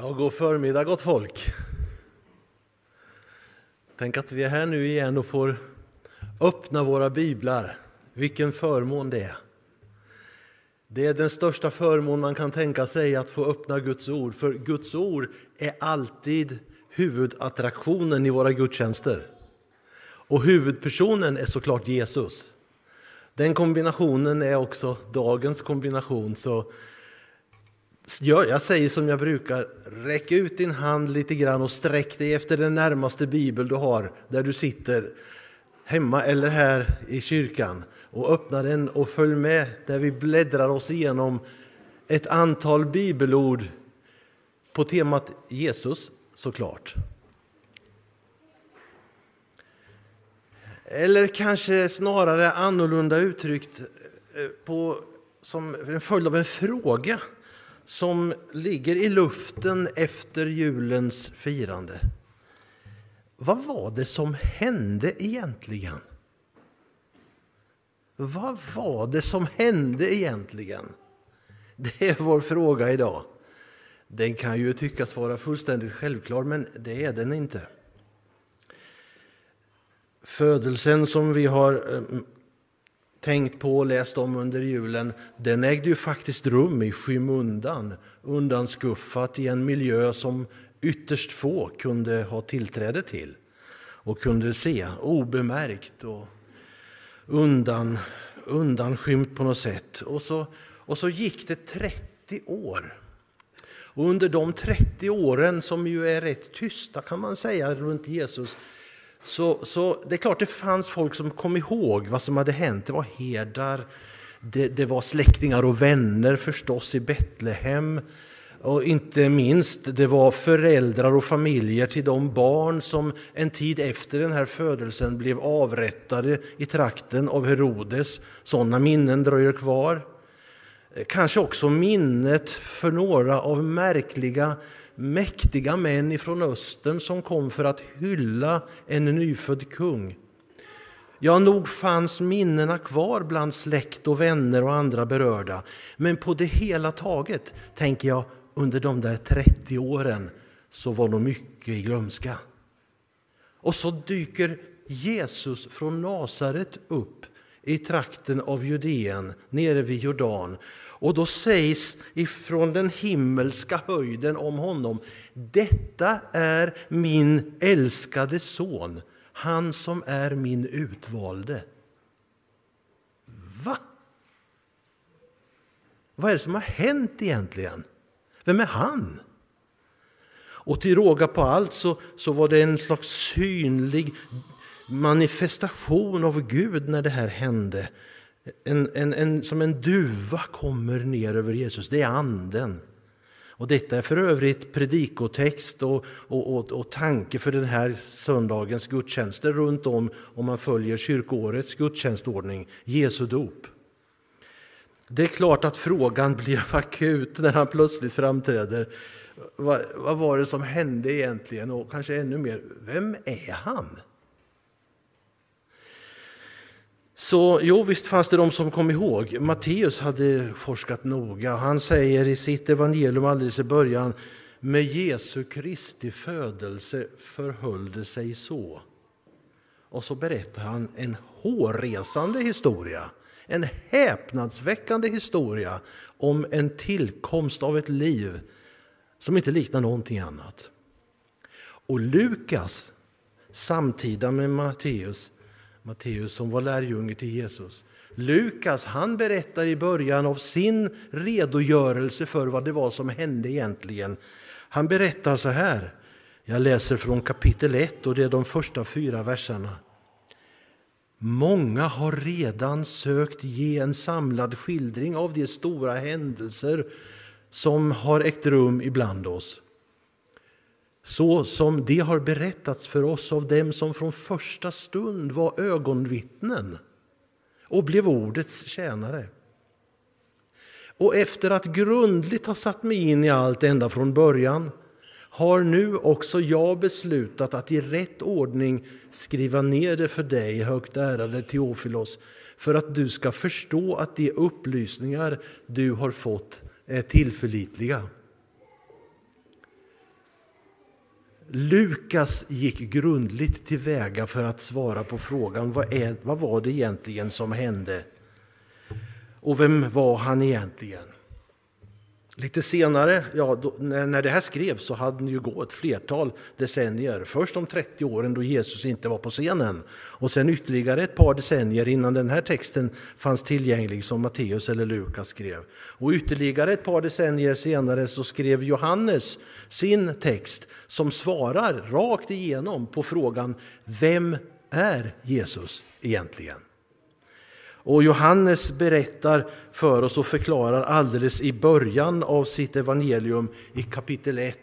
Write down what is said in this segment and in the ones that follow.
Ja, god förmiddag gott folk. Tänk att vi är här nu igen och får öppna våra biblar. Vilken förmån det är. Det är den största förmån man kan tänka sig att få öppna Guds ord. För Guds ord är alltid huvudattraktionen i våra gudstjänster. Och huvudpersonen är såklart Jesus. Den kombinationen är också dagens kombination. Så jag säger som jag brukar, räck ut din hand lite grann och sträck dig efter den närmaste bibel du har där du sitter hemma eller här i kyrkan och öppna den och följ med där vi bläddrar oss igenom ett antal bibelord på temat Jesus såklart. Eller kanske snarare annorlunda uttryckt eh, på, som en följd av en fråga som ligger i luften efter julens firande. Vad var det som hände egentligen? Vad var det som hände egentligen? Det är vår fråga idag. Den kan ju tyckas vara fullständigt självklar, men det är den inte. Födelsen som vi har eh, tänkt på och läst om under julen, den ägde ju faktiskt rum i skymundan, undanskuffat i en miljö som ytterst få kunde ha tillträde till och kunde se obemärkt och undan, undanskymt på något sätt. Och så, och så gick det 30 år. Och under de 30 åren, som ju är rätt tysta kan man säga runt Jesus, så, så det är klart det fanns folk som kom ihåg vad som hade hänt. Det var herdar, det, det var släktingar och vänner förstås i Betlehem. Och inte minst, det var föräldrar och familjer till de barn som en tid efter den här födelsen blev avrättade i trakten av Herodes. Sådana minnen dröjer kvar. Kanske också minnet för några av märkliga mäktiga män ifrån Östern som kom för att hylla en nyfödd kung. Ja, nog fanns minnena kvar bland släkt och vänner och andra berörda. Men på det hela taget, tänker jag, under de där 30 åren så var nog mycket i glömska. Och så dyker Jesus från Nasaret upp i trakten av Judeen, nere vid Jordan. Och då sägs ifrån den himmelska höjden om honom, detta är min älskade son, han som är min utvalde. Va? Vad är det som har hänt egentligen? Vem är han? Och till råga på allt så, så var det en slags synlig manifestation av Gud när det här hände. En, en, en, som en duva kommer ner över Jesus, det är Anden. Och detta är för övrigt predikotext och, och, och, och tanke för den här söndagens gudstjänster runt om om man följer kyrkoårets gudstjänstordning, Jesu dop. Det är klart att frågan blev akut när han plötsligt framträder. Vad, vad var det som hände egentligen? Och kanske ännu mer, vem är han? Så jo, visst fanns det de som kom ihåg. Matteus hade forskat noga. Han säger i sitt evangelium alldeles i början med Jesu Kristi födelse förhöll det sig så. Och så berättar han en hårresande historia, en häpnadsväckande historia om en tillkomst av ett liv som inte liknar någonting annat. Och Lukas, samtida med Matteus, Matteus som var lärjunge till Jesus. Lukas han berättar i början av sin redogörelse för vad det var som hände egentligen. Han berättar så här. Jag läser från kapitel 1 och det är de första fyra verserna. Många har redan sökt ge en samlad skildring av de stora händelser som har ägt rum ibland oss så som det har berättats för oss av dem som från första stund var ögonvittnen och blev ordets tjänare. Och efter att grundligt ha satt mig in i allt ända från början har nu också jag beslutat att i rätt ordning skriva ner det för dig, högt ärade Teofilos, för att du ska förstå att de upplysningar du har fått är tillförlitliga. Lukas gick grundligt tillväga för att svara på frågan vad, är, vad var det egentligen som hände? Och vem var han egentligen? Lite senare, ja, då, när, när det här skrevs, så hade det ju gått ett flertal decennier. Först de 30 åren då Jesus inte var på scenen och sen ytterligare ett par decennier innan den här texten fanns tillgänglig som Matteus eller Lukas skrev. Och ytterligare ett par decennier senare så skrev Johannes sin text som svarar rakt igenom på frågan Vem är Jesus egentligen? Och Johannes berättar för oss och förklarar alldeles i början av sitt evangelium i kapitel 1,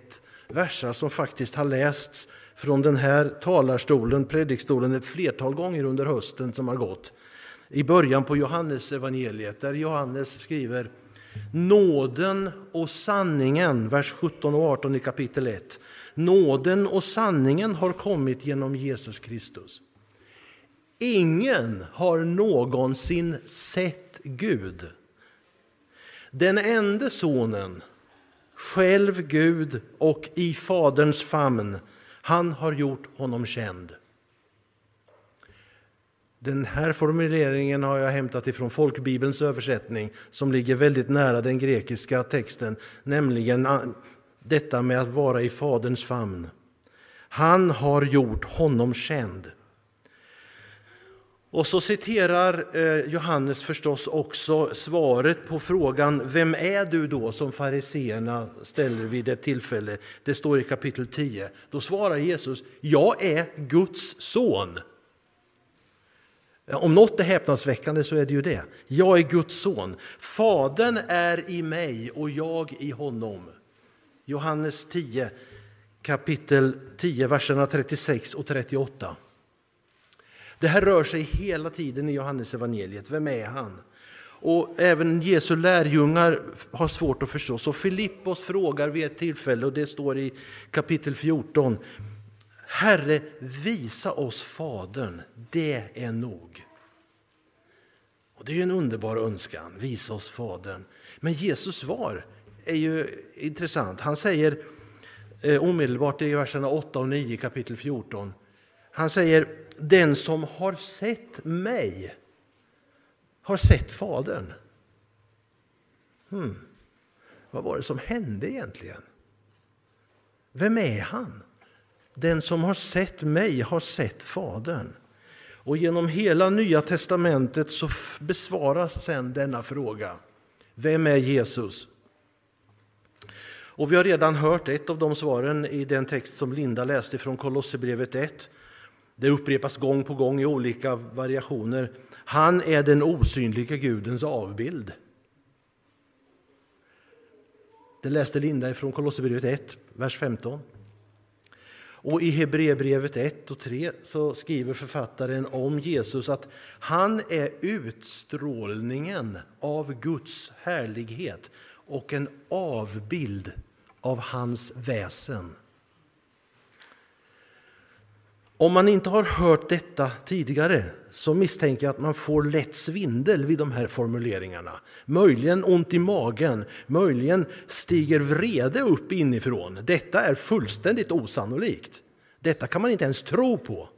versar som faktiskt har lästs från den här talarstolen, predikstolen, ett flertal gånger under hösten som har gått. I början på Johannes evangeliet där Johannes skriver Nåden och sanningen, vers 17 och 18 i kapitel 1. Nåden och sanningen har kommit genom Jesus Kristus. Ingen har någonsin sett Gud. Den enda sonen, själv Gud och i Faderns famn, han har gjort honom känd. Den här formuleringen har jag hämtat ifrån folkbibelns översättning som ligger väldigt nära den grekiska texten, nämligen detta med att vara i Faderns famn. Han har gjort honom känd. Och så citerar eh, Johannes förstås också svaret på frågan Vem är du då? som fariseerna ställer vid ett tillfälle. Det står i kapitel 10. Då svarar Jesus Jag är Guds son. Om något är häpnadsväckande så är det ju det. Jag är Guds son. Fadern är i mig och jag i honom. Johannes 10, kapitel 10, verserna 36 och 38. Det här rör sig hela tiden i Johannes evangeliet. Vem är han? Och även Jesu lärjungar har svårt att förstå. Så Filippos frågar vid ett tillfälle, och det står i kapitel 14. Herre, visa oss Fadern, det är nog. Och Det är en underbar önskan, visa oss Fadern. Men Jesus svar är ju intressant. Han säger eh, omedelbart i verserna 8 och 9 kapitel 14. Han säger, den som har sett mig har sett Fadern. Hmm. Vad var det som hände egentligen? Vem är han? Den som har sett mig har sett Fadern. Och genom hela Nya testamentet så besvaras sen denna fråga. Vem är Jesus? Och vi har redan hört ett av de svaren i den text som Linda läste från Kolosserbrevet 1. Det upprepas gång på gång i olika variationer. Han är den osynliga Gudens avbild. Det läste Linda från Kolosserbrevet 1, vers 15. Och i Hebreerbrevet 1 och 3 så skriver författaren om Jesus att han är utstrålningen av Guds härlighet och en avbild av hans väsen. Om man inte har hört detta tidigare så misstänker jag att man får lätt svindel vid de här formuleringarna. Möjligen ont i magen, möjligen stiger vrede upp inifrån. Detta är fullständigt osannolikt. Detta kan man inte ens tro på.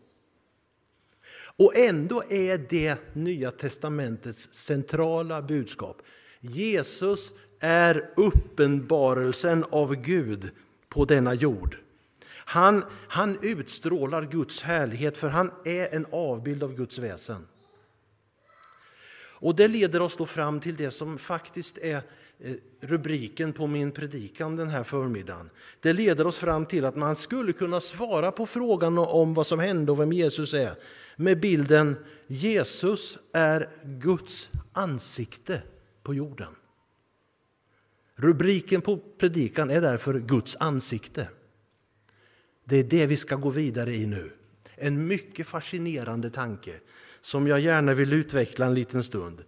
Och ändå är det Nya testamentets centrala budskap. Jesus är uppenbarelsen av Gud på denna jord. Han, han utstrålar Guds härlighet för han är en avbild av Guds väsen. Och Det leder oss då fram till det som faktiskt är eh, rubriken på min predikan den här förmiddagen. Det leder oss fram till att man skulle kunna svara på frågan om vad som hände och vem Jesus är med bilden Jesus är Guds ansikte på jorden. Rubriken på predikan är därför Guds ansikte. Det är det vi ska gå vidare i nu. En mycket fascinerande tanke som jag gärna vill utveckla en liten stund.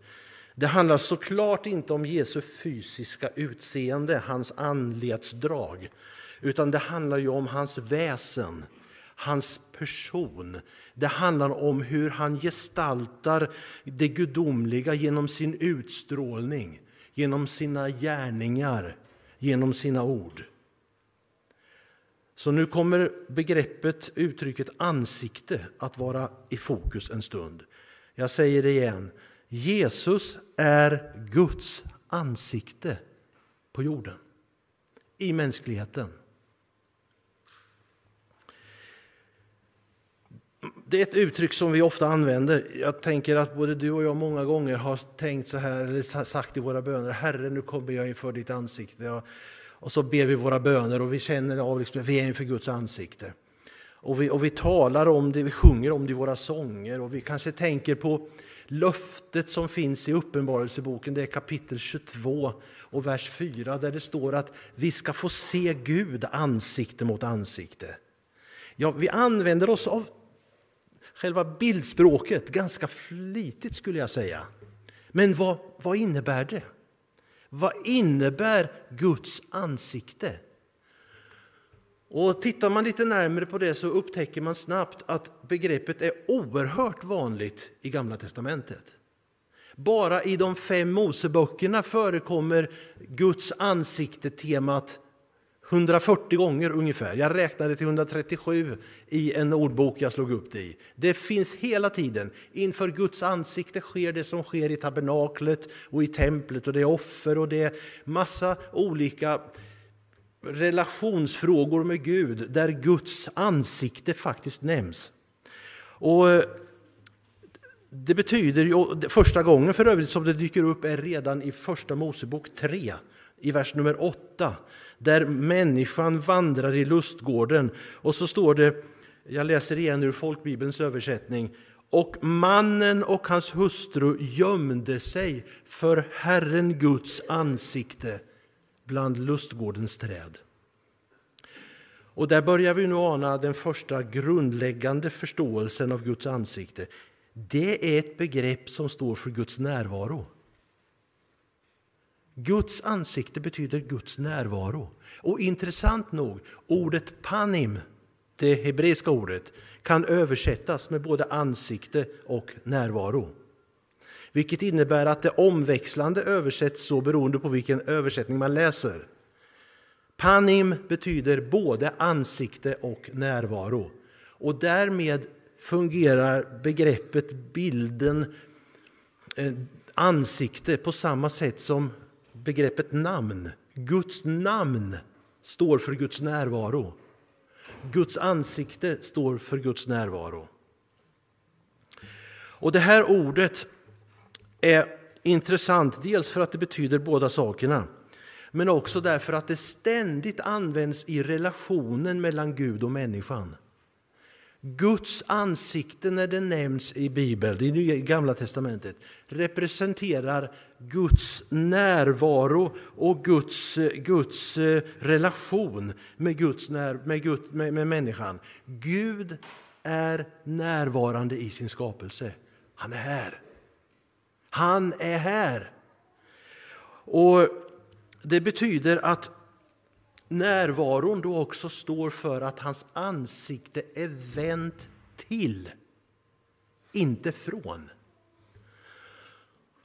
Det handlar såklart inte om Jesu fysiska utseende, hans andlighetsdrag, utan det handlar ju om hans väsen, hans person. Det handlar om hur han gestaltar det gudomliga genom sin utstrålning, genom sina gärningar, genom sina ord. Så nu kommer begreppet, uttrycket ansikte att vara i fokus en stund. Jag säger det igen. Jesus är Guds ansikte på jorden, i mänskligheten. Det är ett uttryck som vi ofta använder. Jag tänker att både du och jag många gånger har tänkt så här, eller sagt i våra böner, Herre nu kommer jag inför ditt ansikte. Och så ber vi våra böner och vi känner av liksom, vi är inför Guds ansikte. Och vi, och vi talar om det, vi sjunger om det i våra sånger och vi kanske tänker på löftet som finns i Uppenbarelseboken, det är kapitel 22 och vers 4 där det står att vi ska få se Gud ansikte mot ansikte. Ja, vi använder oss av själva bildspråket ganska flitigt skulle jag säga. Men vad, vad innebär det? Vad innebär Guds ansikte? Och Tittar man lite närmare på det så upptäcker man snabbt att begreppet är oerhört vanligt i Gamla testamentet. Bara i de fem Moseböckerna förekommer Guds ansikte-temat 140 gånger ungefär. Jag räknade till 137 i en ordbok jag slog upp det i. Det finns hela tiden. Inför Guds ansikte sker det som sker i tabernaklet och i templet och det är offer och det är massa olika relationsfrågor med Gud där Guds ansikte faktiskt nämns. Och eh, det betyder, första gången för övrigt som det dyker upp är redan i Första Mosebok 3, i vers nummer 8 där människan vandrar i lustgården. Och så står det, jag läser igen ur folkbibelns översättning, och mannen och hans hustru gömde sig för Herren Guds ansikte bland lustgårdens träd. Och där börjar vi nu ana den första grundläggande förståelsen av Guds ansikte. Det är ett begrepp som står för Guds närvaro. Guds ansikte betyder Guds närvaro. Och intressant nog, ordet panim, det hebreiska ordet, kan översättas med både ansikte och närvaro. Vilket innebär att det omväxlande översätts så beroende på vilken översättning man läser. Panim betyder både ansikte och närvaro. Och därmed fungerar begreppet, bilden, eh, ansikte på samma sätt som begreppet namn. Guds namn står för Guds närvaro. Guds ansikte står för Guds närvaro. Och Det här ordet är intressant, dels för att det betyder båda sakerna men också därför att det ständigt används i relationen mellan Gud och människan. Guds ansikte, när det nämns i Bibeln, i Gamla testamentet representerar Guds närvaro och Guds, Guds eh, relation med, Guds när, med, Gud, med, med människan. Gud är närvarande i sin skapelse. Han är här. Han är här. Och Det betyder att närvaron då också står för att hans ansikte är vänt till, inte från.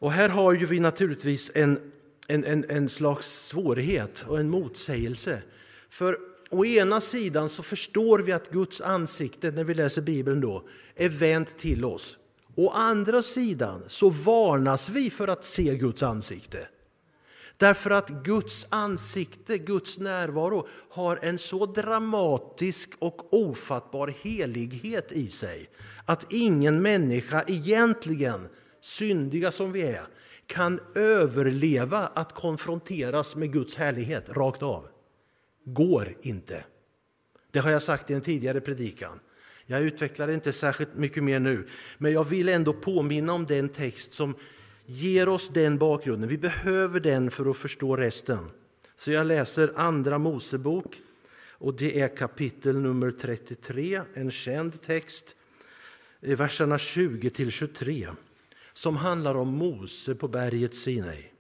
Och här har ju vi naturligtvis en, en, en, en slags svårighet och en motsägelse. För å ena sidan så förstår vi att Guds ansikte, när vi läser Bibeln, då, är vänt till oss. Å andra sidan så varnas vi för att se Guds ansikte. Därför att Guds ansikte, Guds närvaro, har en så dramatisk och ofattbar helighet i sig att ingen människa egentligen, syndiga som vi är, kan överleva att konfronteras med Guds härlighet rakt av. Går inte. Det har jag sagt i en tidigare predikan. Jag utvecklar inte särskilt mycket mer nu, men jag vill ändå påminna om den text som ger oss den bakgrunden. Vi behöver den för att förstå resten. Så jag läser Andra Mosebok, och det är kapitel nummer 33, en känd text, verserna 20 23, som handlar om Mose på berget Sinai.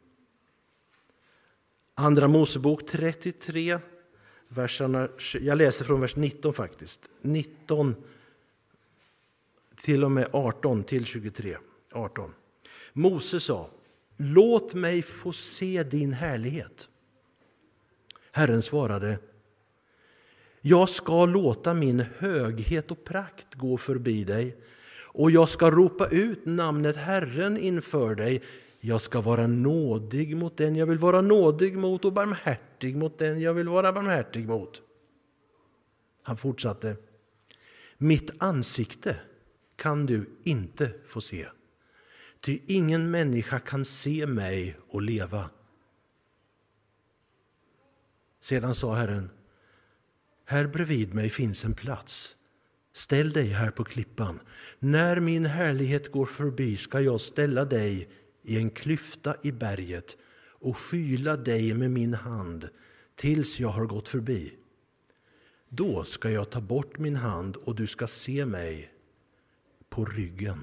Andra Mosebok 33, verserna, jag läser från vers 19 faktiskt. 19 till och med 18 till 23. 18. Mose sa, låt mig få se din härlighet. Herren svarade, Jag ska låta min höghet och prakt gå förbi dig och jag ska ropa ut namnet Herren inför dig. Jag ska vara nådig mot den jag vill vara nådig mot och barmhärtig mot den jag vill vara barmhärtig mot. Han fortsatte. Mitt ansikte kan du inte få se. Ty ingen människa kan se mig och leva. Sedan sa Herren, här bredvid mig finns en plats. Ställ dig här på klippan. När min härlighet går förbi ska jag ställa dig i en klyfta i berget och skyla dig med min hand tills jag har gått förbi. Då ska jag ta bort min hand och du ska se mig på ryggen.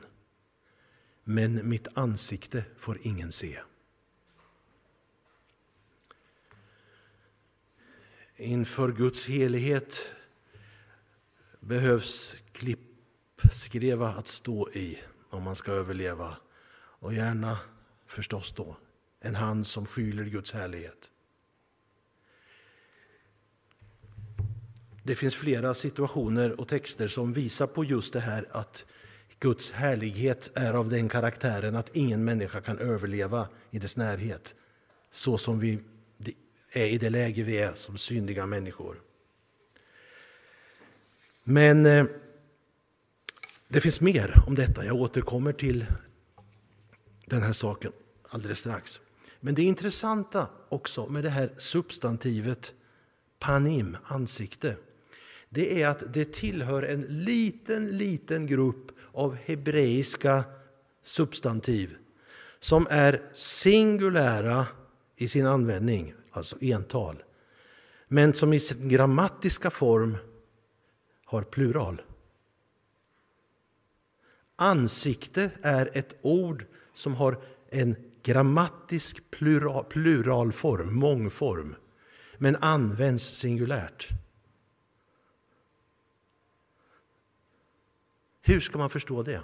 Men mitt ansikte får ingen se. Inför Guds helighet behövs klippskreva att stå i om man ska överleva. Och gärna förstås då en hand som skyler Guds härlighet. Det finns flera situationer och texter som visar på just det här att Guds härlighet är av den karaktären att ingen människa kan överleva i dess närhet så som vi är i det läge vi är som syndiga människor. Men eh, det finns mer om detta. Jag återkommer till den här saken alldeles strax. Men det intressanta också med det här substantivet panim, ansikte, det är att det tillhör en liten, liten grupp av hebreiska substantiv som är singulära i sin användning, alltså ental, men som i sin grammatiska form har plural. Ansikte är ett ord som har en grammatisk plural, pluralform, mångform, men används singulärt. Hur ska man förstå det?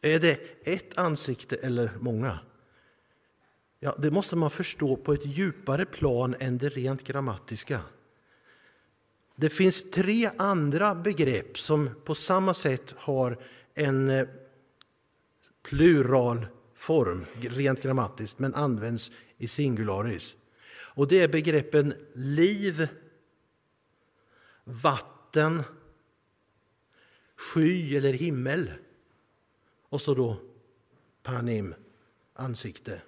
Är det ett ansikte eller många? Ja, det måste man förstå på ett djupare plan än det rent grammatiska. Det finns tre andra begrepp som på samma sätt har en eh, plural form, rent grammatiskt, men används i singularis. Och det är begreppen liv, vatten, sky eller himmel. Och så då panim, ansikte.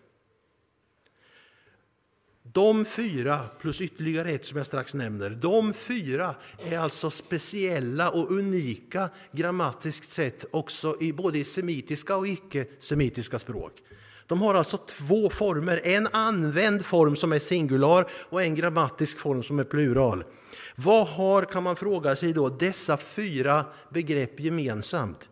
De fyra, plus ytterligare ett som jag strax nämner, de fyra är alltså speciella och unika grammatiskt sett också i både i semitiska och icke-semitiska språk. De har alltså två former, en använd form som är singular och en grammatisk form som är plural. Vad har, kan man fråga sig då, dessa fyra begrepp gemensamt?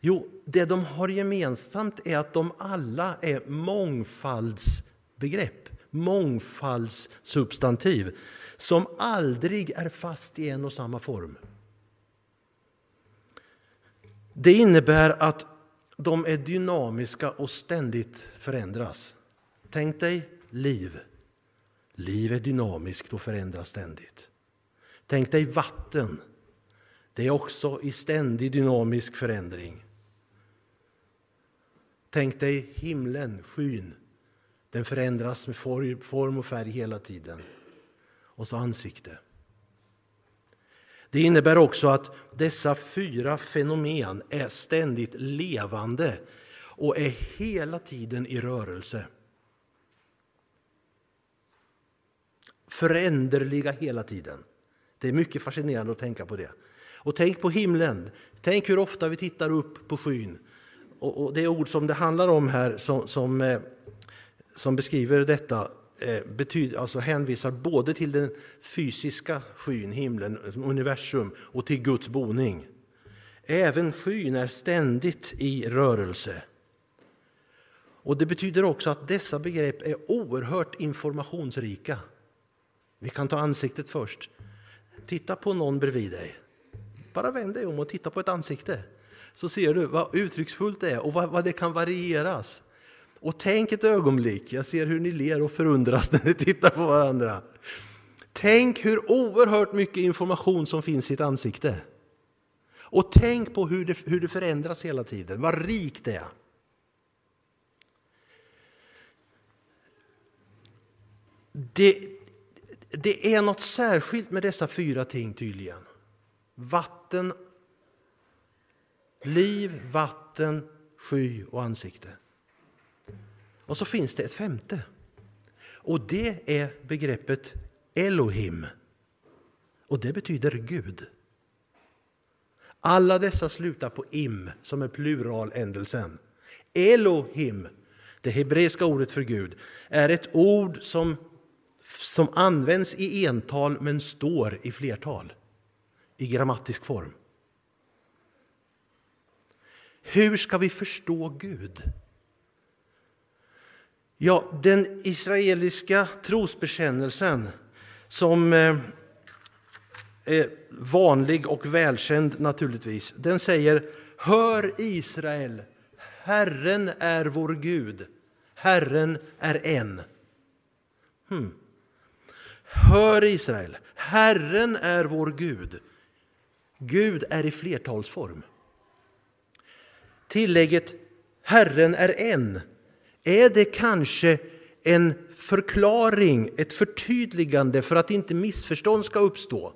Jo, det de har gemensamt är att de alla är mångfaldsbegrepp, mångfaldssubstantiv som aldrig är fast i en och samma form. Det innebär att de är dynamiska och ständigt förändras. Tänk dig liv. Liv är dynamiskt och förändras ständigt. Tänk dig vatten. Det är också i ständig dynamisk förändring. Tänk dig himlen, skyn. Den förändras med form och färg hela tiden. Och så ansikte. Det innebär också att dessa fyra fenomen är ständigt levande och är hela tiden i rörelse. Föränderliga hela tiden. Det är mycket fascinerande att tänka på det. Och tänk på himlen. Tänk hur ofta vi tittar upp på skyn. Och, det ord som det handlar om här som, som, eh, som beskriver detta eh, betyder, alltså hänvisar både till den fysiska skyn, himlen, universum och till Guds boning. Även skyn är ständigt i rörelse. Och Det betyder också att dessa begrepp är oerhört informationsrika. Vi kan ta ansiktet först. Titta på någon bredvid dig. Bara vänd dig om och titta på ett ansikte. Så ser du vad uttrycksfullt det är och vad, vad det kan varieras. Och tänk ett ögonblick, jag ser hur ni ler och förundras när ni tittar på varandra. Tänk hur oerhört mycket information som finns i ett ansikte. Och tänk på hur det, hur det förändras hela tiden, vad rikt det är. Det, det är något särskilt med dessa fyra ting tydligen. Vatten, liv, vatten, sky och ansikte. Och så finns det ett femte. Och det är begreppet Elohim. Och det betyder Gud. Alla dessa slutar på im, som är pluraländelsen. Elohim, det hebreiska ordet för Gud, är ett ord som, som används i ental men står i flertal, i grammatisk form. Hur ska vi förstå Gud? Ja, den israeliska trosbekännelsen som eh, är vanlig och välkänd naturligtvis. Den säger Hör Israel, Herren är vår Gud, Herren är en. Hmm. Hör Israel, Herren är vår Gud. Gud är i flertalsform. Tillägget Herren är en, är det kanske en förklaring, ett förtydligande för att inte missförstånd ska uppstå.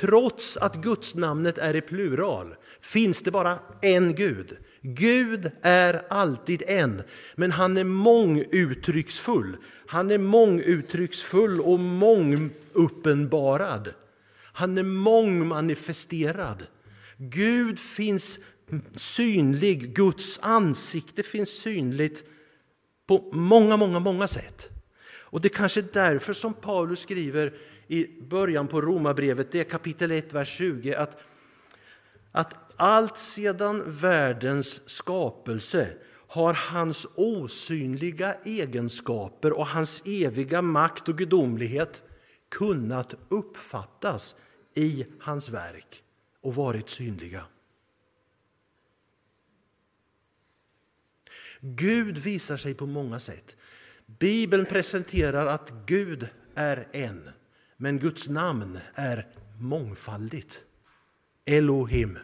Trots att gudsnamnet är i plural finns det bara en Gud. Gud är alltid en, men han är månguttrycksfull. Han är månguttrycksfull och månguppenbarad. Han är mångmanifesterad. Gud finns synlig, Guds ansikte finns synligt på många, många, många sätt. Och det är kanske därför som Paulus skriver i början på Romarbrevet, det är kapitel 1, vers 20, att, att allt sedan världens skapelse har hans osynliga egenskaper och hans eviga makt och gudomlighet kunnat uppfattas i hans verk och varit synliga. Gud visar sig på många sätt. Bibeln presenterar att Gud är en, men Guds namn är mångfaldigt. Elohim.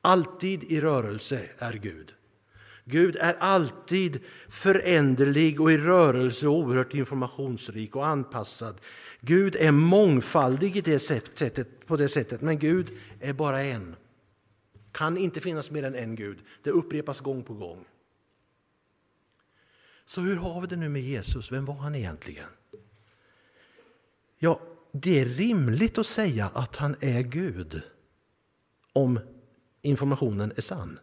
Alltid i rörelse är Gud. Gud är alltid föränderlig och i rörelse och oerhört informationsrik och anpassad. Gud är mångfaldig i det sättet, på det sättet, men Gud är bara en kan inte finnas mer än en Gud. Det upprepas gång på gång. Så hur har vi det nu med Jesus? Vem var han egentligen? Ja, det är rimligt att säga att han är Gud om informationen är sann.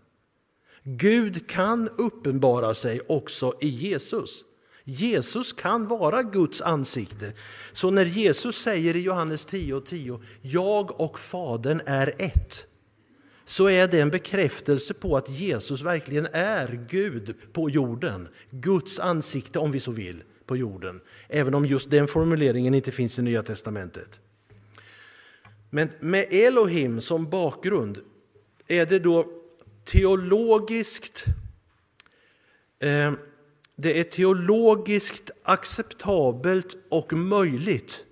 Gud kan uppenbara sig också i Jesus. Jesus kan vara Guds ansikte. Så när Jesus säger i Johannes 10.10 10, jag och Fadern är ett, så är det en bekräftelse på att Jesus verkligen är Gud på jorden. Guds ansikte, om vi så vill, på jorden. Även om just den formuleringen inte finns i Nya testamentet. Men med Elohim som bakgrund är det då teologiskt eh, det är teologiskt acceptabelt och möjligt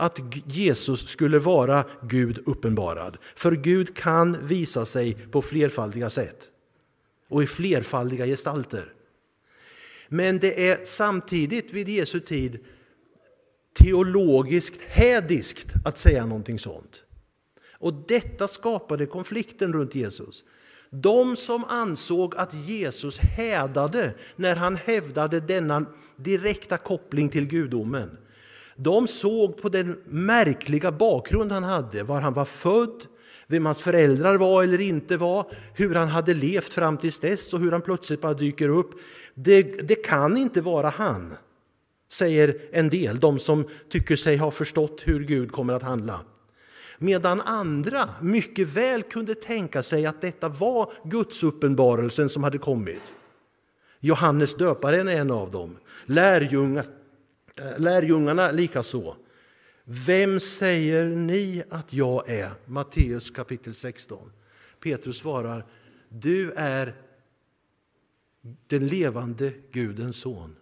att Jesus skulle vara Gud uppenbarad. För Gud kan visa sig på flerfaldiga sätt och i flerfaldiga gestalter. Men det är samtidigt vid Jesu tid teologiskt hädiskt att säga någonting sånt. Och detta skapade konflikten runt Jesus. De som ansåg att Jesus hädade när han hävdade denna direkta koppling till gudomen de såg på den märkliga bakgrund han hade, var han var född, vem hans föräldrar var eller inte var, hur han hade levt fram till dess och hur han plötsligt bara dyker upp. Det, det kan inte vara han, säger en del, de som tycker sig ha förstått hur Gud kommer att handla. Medan andra mycket väl kunde tänka sig att detta var Guds uppenbarelsen som hade kommit. Johannes döparen är en av dem. Lärjungar Eh, lärjungarna likaså. Vem säger ni att jag är? Matteus kapitel 16. Petrus svarar, du är den levande Gudens son.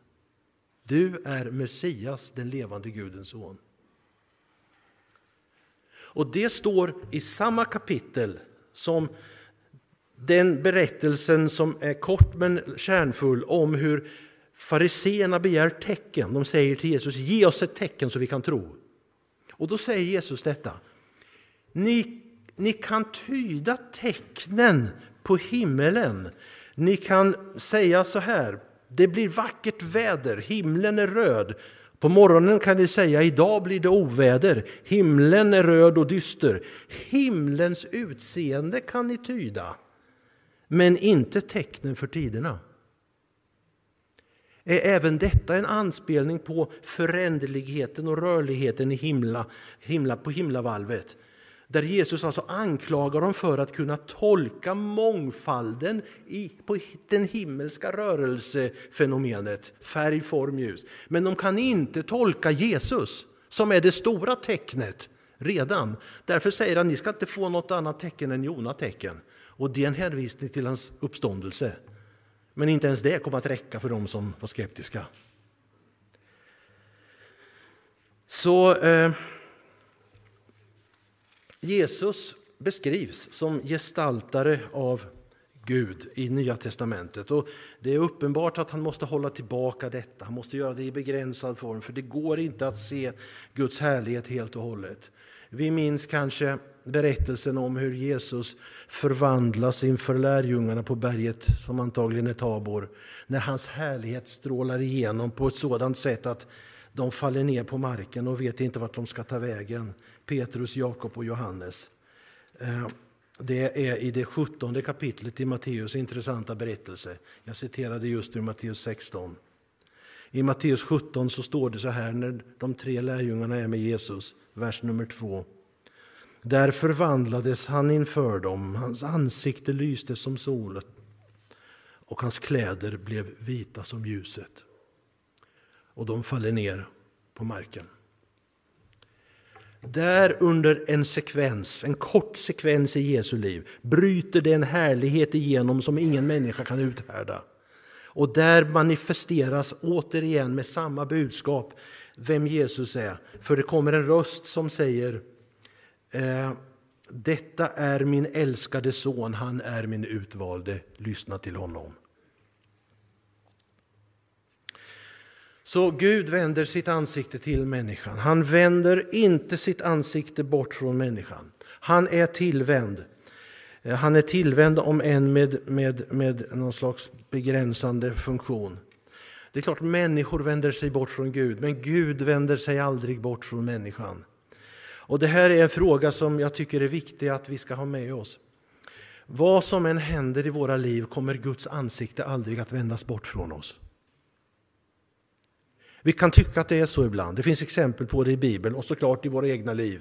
Du är Messias, den levande Gudens son. Och det står i samma kapitel som den berättelsen som är kort men kärnfull om hur fariseerna begär tecken. De säger till Jesus, ge oss ett tecken så vi kan tro. Och då säger Jesus detta. Ni, ni kan tyda tecknen på himmelen. Ni kan säga så här, det blir vackert väder, himlen är röd. På morgonen kan ni säga, idag blir det oväder, himlen är röd och dyster. Himlens utseende kan ni tyda, men inte tecknen för tiderna. Är även detta en anspelning på föränderligheten och rörligheten i himla, himla, på himlavalvet? Där Jesus alltså anklagar dem för att kunna tolka mångfalden i, på den himmelska rörelsefenomenet, färg, form, ljus. Men de kan inte tolka Jesus, som är det stora tecknet redan. Därför säger han, ni ska inte få något annat tecken än Jona tecken. Och det är en hänvisning till hans uppståndelse. Men inte ens det kom att räcka för dem som var skeptiska. Så eh, Jesus beskrivs som gestaltare av Gud i Nya testamentet. Och det är uppenbart att han måste hålla tillbaka detta. Han måste göra det i begränsad form, för det går inte att se Guds härlighet helt och hållet. Vi minns kanske berättelsen om hur Jesus förvandlas inför lärjungarna på berget, som antagligen är Tabor, när hans härlighet strålar igenom på ett sådant sätt att de faller ner på marken och vet inte vart de ska ta vägen. Petrus, Jakob och Johannes. Eh, det är i det 17 kapitlet i Matteus intressanta berättelse. Jag citerade just ur Matteus 16. I Matteus 17 så står det så här när de tre lärjungarna är med Jesus, vers nummer 2. Där förvandlades han inför dem, hans ansikte lyste som solen och hans kläder blev vita som ljuset. Och de faller ner på marken. Där under en sekvens, en kort sekvens i Jesu liv, bryter det en härlighet igenom som ingen människa kan uthärda. Och där manifesteras återigen med samma budskap vem Jesus är. För det kommer en röst som säger eh, Detta är min älskade son, han är min utvalde, lyssna till honom. Så Gud vänder sitt ansikte till människan. Han vänder inte sitt ansikte bort från människan. Han är tillvänd. Eh, han är tillvänd om än med, med, med någon slags begränsande funktion. Det är klart människor vänder sig bort från Gud, men Gud vänder sig aldrig bort från människan. Och Det här är en fråga som jag tycker är viktig att vi ska ha med oss. Vad som än händer i våra liv kommer Guds ansikte aldrig att vändas bort från oss. Vi kan tycka att det är så ibland. Det finns exempel på det i Bibeln och såklart i våra egna liv.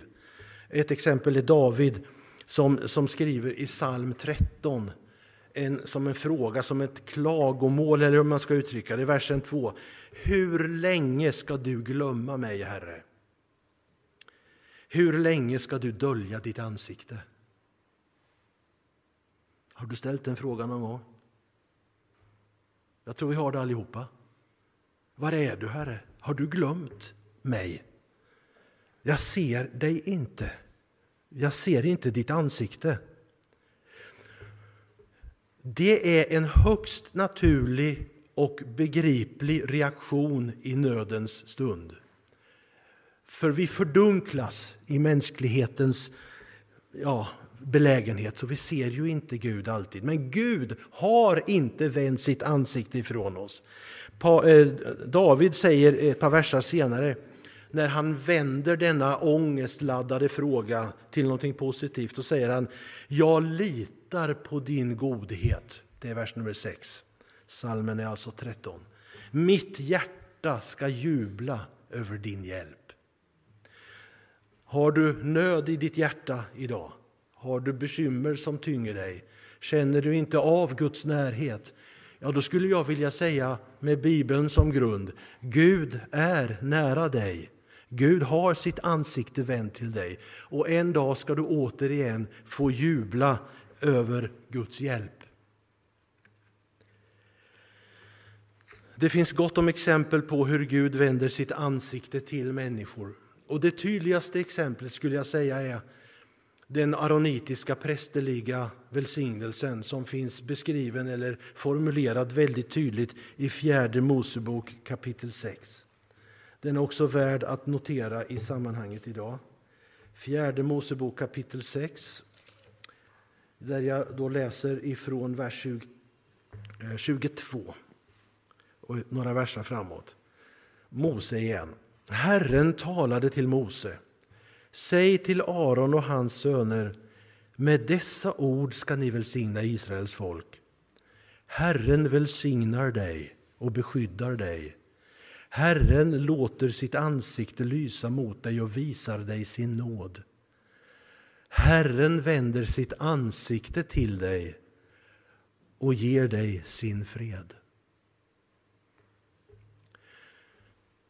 Ett exempel är David som, som skriver i psalm 13 en, som en fråga, som ett klagomål eller hur man ska uttrycka det. I versen 2. Hur länge ska du glömma mig, Herre? Hur länge ska du dölja ditt ansikte? Har du ställt den frågan någon gång? Jag tror vi har det allihopa. Var är du, Herre? Har du glömt mig? Jag ser dig inte. Jag ser inte ditt ansikte. Det är en högst naturlig och begriplig reaktion i nödens stund. För vi fördunklas i mänsklighetens ja, belägenhet, så vi ser ju inte Gud alltid. Men Gud har inte vänt sitt ansikte ifrån oss. Eh, David säger ett par verser senare, när han vänder denna ångestladdade fråga till något positivt, då säger han Jag litar på din godhet. Det är vers nummer 6. Salmen är alltså 13. Mitt hjärta ska jubla över din hjälp. Har du nöd i ditt hjärta idag? Har du bekymmer som tynger dig? Känner du inte av Guds närhet? Ja, då skulle jag vilja säga med Bibeln som grund, Gud är nära dig. Gud har sitt ansikte vänt till dig och en dag ska du återigen få jubla över Guds hjälp. Det finns gott om exempel på hur Gud vänder sitt ansikte till människor. Och Det tydligaste exemplet skulle jag säga är den aronitiska prästerliga välsignelsen som finns beskriven eller formulerad väldigt tydligt i fjärde Mosebok kapitel 6. Den är också värd att notera i sammanhanget idag. Fjärde Mosebok kapitel 6 där jag då läser ifrån vers 22 eh, och några verser framåt. Mose igen. Herren talade till Mose. Säg till Aron och hans söner, med dessa ord ska ni välsigna Israels folk. Herren välsignar dig och beskyddar dig. Herren låter sitt ansikte lysa mot dig och visar dig sin nåd. Herren vänder sitt ansikte till dig och ger dig sin fred.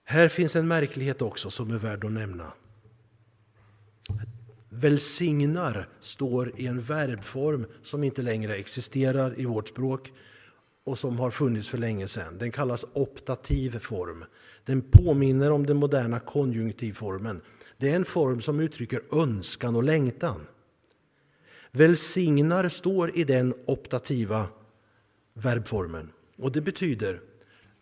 Här finns en märklighet också som är värd att nämna. Välsignar står i en verbform som inte längre existerar i vårt språk och som har funnits för länge sedan. Den kallas optativ form. Den påminner om den moderna konjunktivformen. Det är en form som uttrycker önskan och längtan. Välsignar står i den optativa verbformen. Och Det betyder,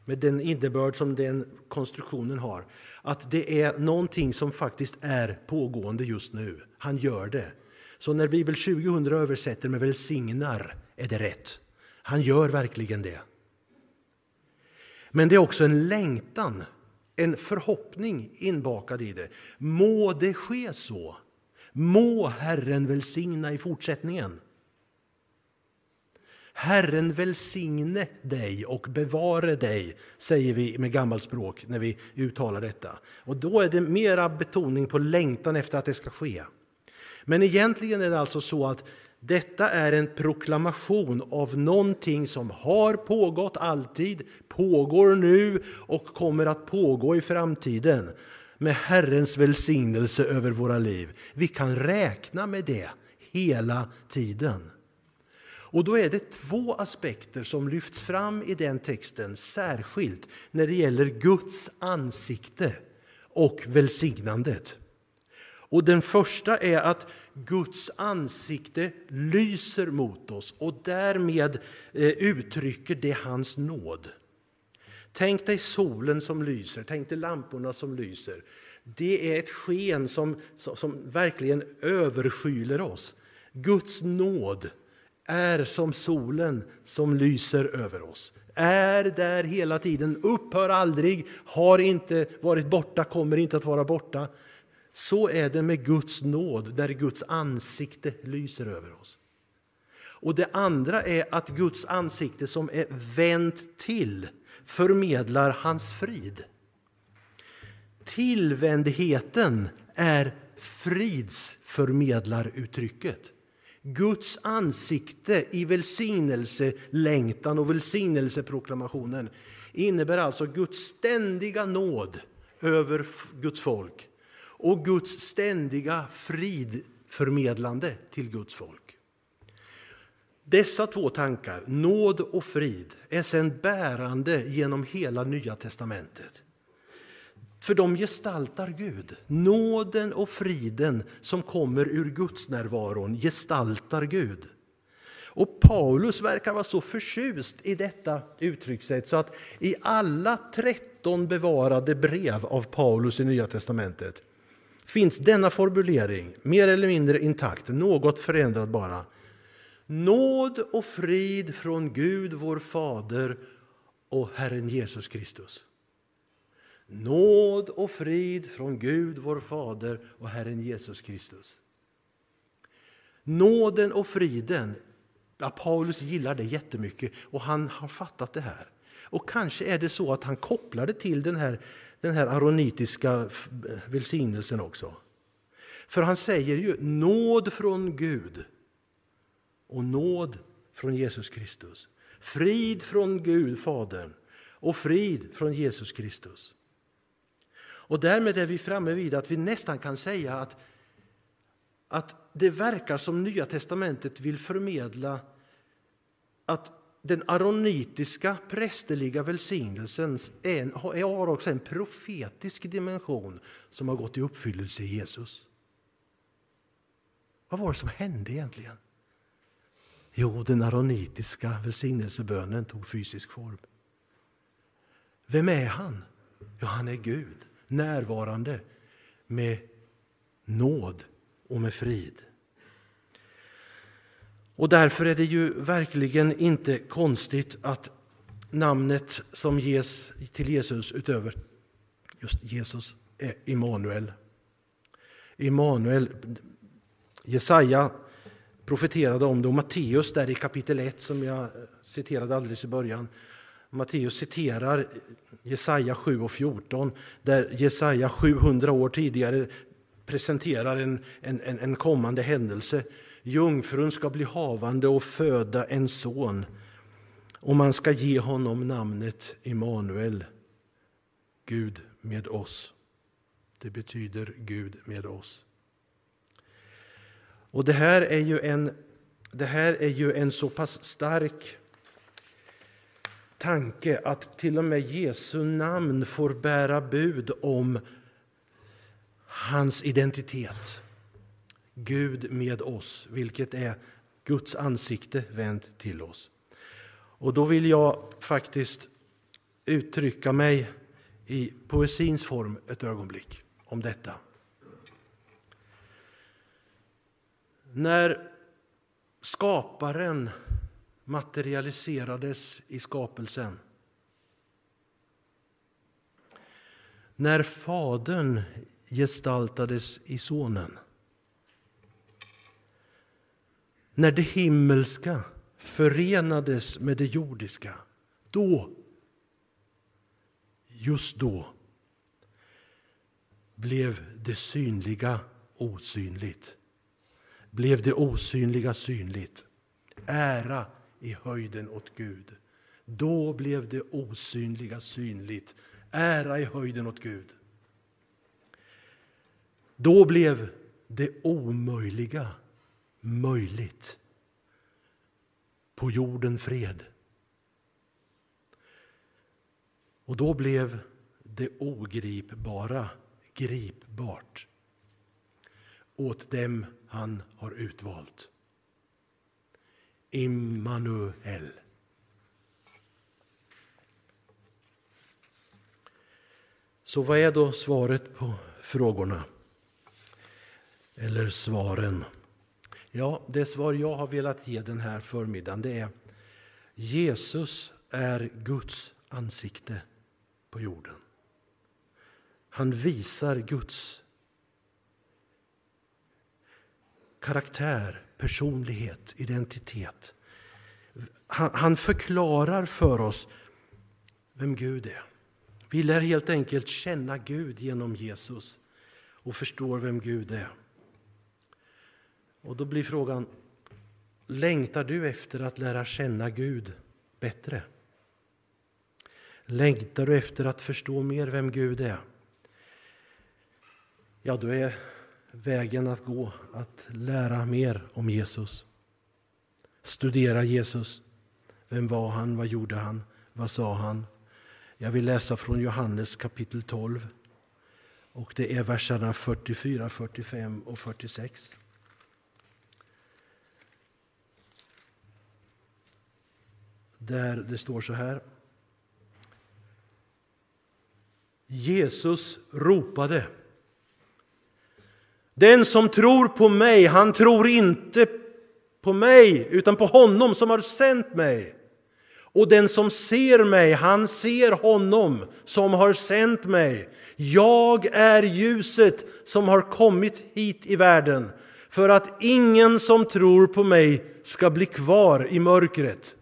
med den innebörd som den konstruktionen har, att det är någonting som faktiskt är pågående just nu. Han gör det. Så när Bibel 2000 översätter med välsignar är det rätt. Han gör verkligen det. Men det är också en längtan, en förhoppning inbakad i det. Må det ske så. Må Herren välsigna i fortsättningen. Herren välsigne dig och bevare dig, säger vi med gammalt språk när vi uttalar detta. Och Då är det mera betoning på längtan efter att det ska ske. Men egentligen är det alltså så att detta är en proklamation av någonting som har pågått alltid, pågår nu och kommer att pågå i framtiden med Herrens välsignelse över våra liv. Vi kan räkna med det hela tiden. Och då är det två aspekter som lyfts fram i den texten särskilt när det gäller Guds ansikte och välsignandet. Och den första är att Guds ansikte lyser mot oss och därmed eh, uttrycker det hans nåd. Tänk dig solen som lyser, tänk dig lamporna som lyser. Det är ett sken som, som, som verkligen överskyler oss. Guds nåd är som solen som lyser över oss. Är där hela tiden, upphör aldrig, har inte varit borta, kommer inte att vara borta. Så är det med Guds nåd, där Guds ansikte lyser över oss. Och Det andra är att Guds ansikte som är vänt till förmedlar hans frid. Tillvändheten är fridsförmedlaruttrycket. Guds ansikte i välsignelselängtan och välsignelseproklamationen innebär alltså Guds ständiga nåd över Guds folk och Guds ständiga fridförmedlande till Guds folk. Dessa två tankar, nåd och frid, är sedan bärande genom hela Nya testamentet. För de gestaltar Gud. Nåden och friden som kommer ur Guds närvaron gestaltar Gud. Och Paulus verkar vara så förtjust i detta uttryckssätt så att i alla 13 bevarade brev av Paulus i Nya testamentet finns denna formulering, mer eller mindre intakt, något förändrad bara. Nåd och frid från Gud, vår Fader och Herren Jesus Kristus. Nåd och frid från Gud, vår Fader och Herren Jesus Kristus. Nåden och friden, ja, Paulus gillar det jättemycket och han har fattat det här. Och kanske är det så att han kopplar det till den här den här aronitiska välsignelsen också. För han säger ju nåd från Gud och nåd från Jesus Kristus. Frid från Gud, Fadern, och frid från Jesus Kristus. Och därmed är vi framme vid att vi nästan kan säga att, att det verkar som Nya testamentet vill förmedla att den aronitiska prästerliga välsignelsen är, har också en profetisk dimension som har gått i uppfyllelse i Jesus. Vad var det som hände egentligen? Jo, den aronitiska välsignelsebönen tog fysisk form. Vem är han? Ja, han är Gud, närvarande med nåd och med frid. Och därför är det ju verkligen inte konstigt att namnet som ges till Jesus utöver just Jesus är Immanuel. Immanuel, Jesaja profeterade om det och Matteus där i kapitel 1 som jag citerade alldeles i början. Matteus citerar Jesaja 7 och 14 där Jesaja 700 år tidigare presenterar en, en, en kommande händelse. Jungfrun ska bli havande och föda en son och man ska ge honom namnet Immanuel, Gud med oss. Det betyder Gud med oss. Och det här är ju en, det här är ju en så pass stark tanke att till och med Jesu namn får bära bud om hans identitet. Gud med oss, vilket är Guds ansikte vänt till oss. Och då vill jag faktiskt uttrycka mig i poesins form ett ögonblick om detta. När skaparen materialiserades i skapelsen när Fadern gestaltades i Sonen när det himmelska förenades med det jordiska, då, just då, blev det synliga osynligt. Blev det osynliga synligt. Ära i höjden åt Gud. Då blev det osynliga synligt. Ära i höjden åt Gud. Då blev det omöjliga möjligt. På jorden fred. Och då blev det ogripbara gripbart åt dem han har utvalt. Immanuel. Så vad är då svaret på frågorna? Eller svaren? Ja, det svar jag har velat ge den här förmiddagen det är Jesus är Guds ansikte på jorden. Han visar Guds karaktär, personlighet, identitet. Han, han förklarar för oss vem Gud är. Vi lär helt enkelt känna Gud genom Jesus och förstår vem Gud är. Och då blir frågan, längtar du efter att lära känna Gud bättre? Längtar du efter att förstå mer vem Gud är? Ja, då är vägen att gå att lära mer om Jesus. Studera Jesus. Vem var han? Vad gjorde han? Vad sa han? Jag vill läsa från Johannes kapitel 12. Och Det är verserna 44, 45 och 46. där det står så här. Jesus ropade. Den som tror på mig, han tror inte på mig utan på honom som har sänt mig. Och den som ser mig, han ser honom som har sänt mig. Jag är ljuset som har kommit hit i världen för att ingen som tror på mig ska bli kvar i mörkret.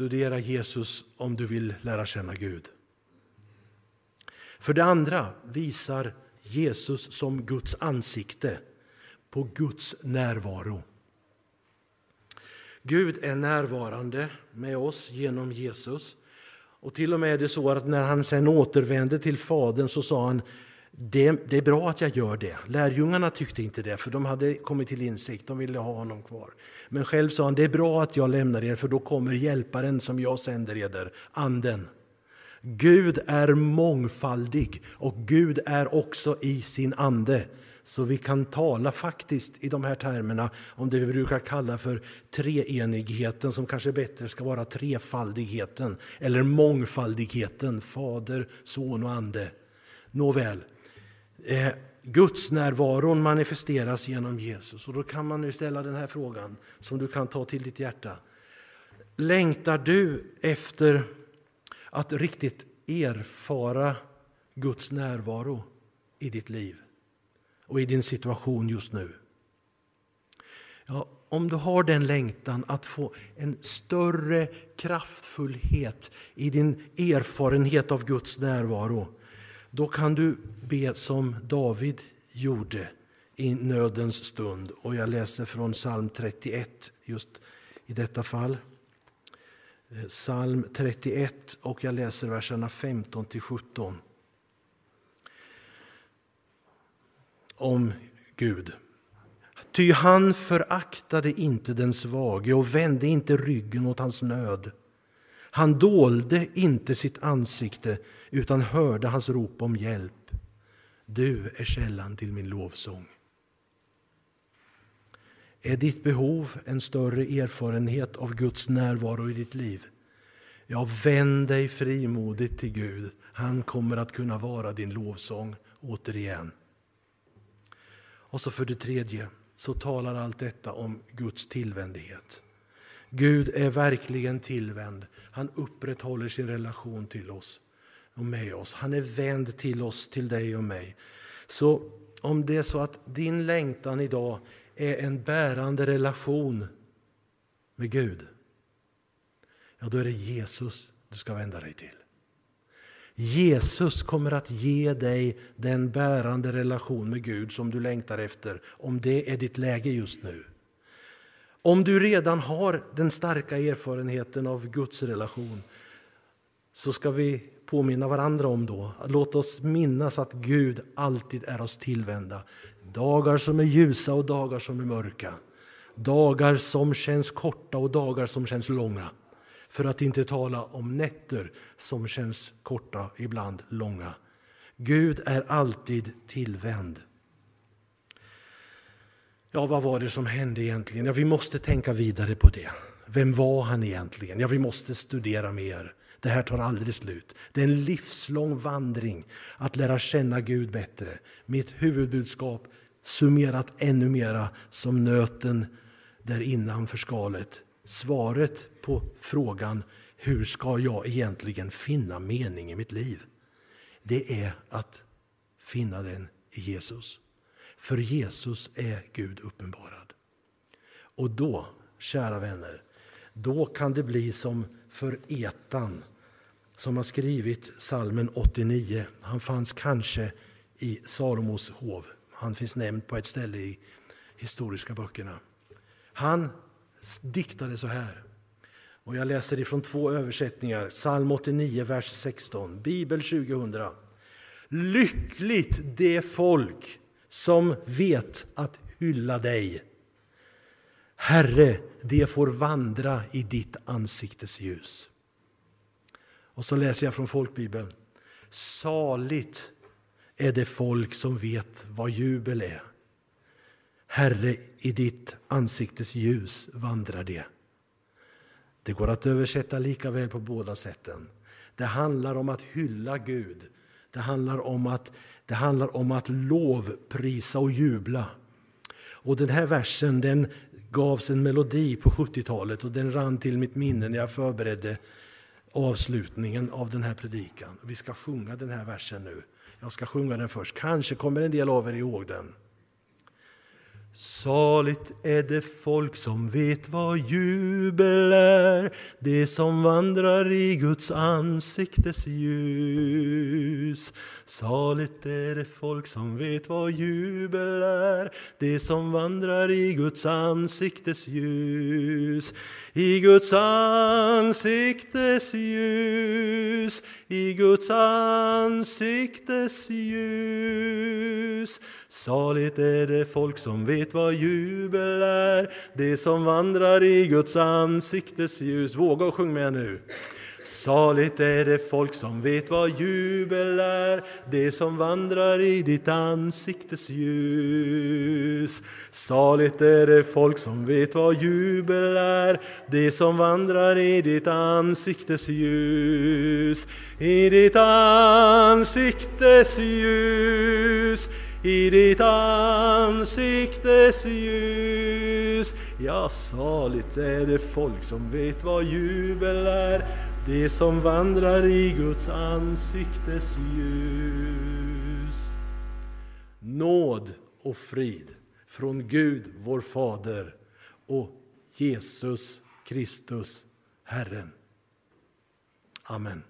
Studera Jesus om du vill lära känna Gud. För det andra visar Jesus som Guds ansikte på Guds närvaro. Gud är närvarande med oss genom Jesus. Och till och med är det så att när han sen återvände till Fadern så sa han det, det, är bra att jag gör det. Lärjungarna tyckte inte det, för de hade kommit till insikt, de ville ha honom kvar. Men själv sa han, det är bra att jag lämnar er, för då kommer hjälparen som jag sänder eder, anden. Gud är mångfaldig och Gud är också i sin ande. Så vi kan tala faktiskt i de här termerna om det vi brukar kalla för treenigheten som kanske bättre ska vara trefaldigheten eller mångfaldigheten, Fader, Son och Ande. Nåväl, eh, Guds närvaron manifesteras genom Jesus. Och då kan man nu ställa den här frågan som du kan ta till ditt hjärta. Längtar du efter att riktigt erfara Guds närvaro i ditt liv och i din situation just nu? Ja, om du har den längtan att få en större kraftfullhet i din erfarenhet av Guds närvaro då kan du be som David gjorde i nödens stund. Och jag läser från psalm 31 just i detta fall. Eh, psalm 31 och jag läser verserna 15 till 17. Om Gud. Ty han föraktade inte den svage och vände inte ryggen åt hans nöd. Han dolde inte sitt ansikte utan hörde hans rop om hjälp. Du är källan till min lovsång. Är ditt behov en större erfarenhet av Guds närvaro i ditt liv? Ja, vänd dig frimodigt till Gud. Han kommer att kunna vara din lovsång återigen. Och så för det tredje så talar allt detta om Guds tillvändighet. Gud är verkligen tillvänd. Han upprätthåller sin relation till oss och med oss. Han är vänd till oss, till dig och mig. Så om det är så att din längtan idag är en bärande relation med Gud, ja då är det Jesus du ska vända dig till. Jesus kommer att ge dig den bärande relation med Gud som du längtar efter, om det är ditt läge just nu. Om du redan har den starka erfarenheten av Guds relation så ska vi påminna varandra om då. Låt oss minnas att Gud alltid är oss tillvända. Dagar som är ljusa och dagar som är mörka. Dagar som känns korta och dagar som känns långa. För att inte tala om nätter som känns korta, ibland långa. Gud är alltid tillvänd. Ja, vad var det som hände egentligen? Ja, vi måste tänka vidare på det. Vem var han egentligen? Ja, vi måste studera mer. Det här tar aldrig slut. Det är en livslång vandring att lära känna Gud bättre. Mitt huvudbudskap summerat ännu mera som nöten där innanför skalet. Svaret på frågan hur ska jag egentligen finna mening i mitt liv? Det är att finna den i Jesus. För Jesus är Gud uppenbarad. Och då, kära vänner, då kan det bli som för Etan som har skrivit salmen 89. Han fanns kanske i Salomos hov. Han finns nämnd på ett ställe i historiska böckerna. Han diktade så här. Och jag läser ifrån två översättningar. Psalm 89, vers 16. Bibel 2000. Lyckligt det folk som vet att hylla dig. Herre, det får vandra i ditt ansiktes ljus. Och så läser jag från folkbibeln. Saligt är det folk som vet vad jubel är. Herre, i ditt ansiktes ljus vandrar det. Det går att översätta lika väl på båda sätten. Det handlar om att hylla Gud. Det handlar om att, det handlar om att lovprisa och jubla. Och Den här versen den gavs en melodi på 70-talet och den rann till mitt minne när jag förberedde avslutningen av den här predikan. Vi ska sjunga den här versen nu. Jag ska sjunga den först. Kanske kommer en del av er ihåg den. Saligt är det folk som vet vad jubel är, det som vandrar i Guds ansiktes ljus. Saligt är det folk som vet vad jubel är, det som vandrar i Guds ansiktes ljus. I Guds ansiktes ljus, i Guds ansiktes ljus. Saligt är det folk som vet vad jubel är, det som vandrar i Guds ansiktes ljus. Våga och sjung med nu. Saligt är det folk som vet vad jubel är, det som vandrar i ditt ansiktes ljus. Saligt är det folk som vet vad jubel är, det som vandrar i ditt ansiktes ljus. I ditt ansiktes ljus i ditt ansiktes ljus. Ja, saligt är det folk som vet vad jubel är, de som vandrar i Guds ansiktes ljus. Nåd och frid från Gud, vår Fader, och Jesus Kristus, Herren. Amen.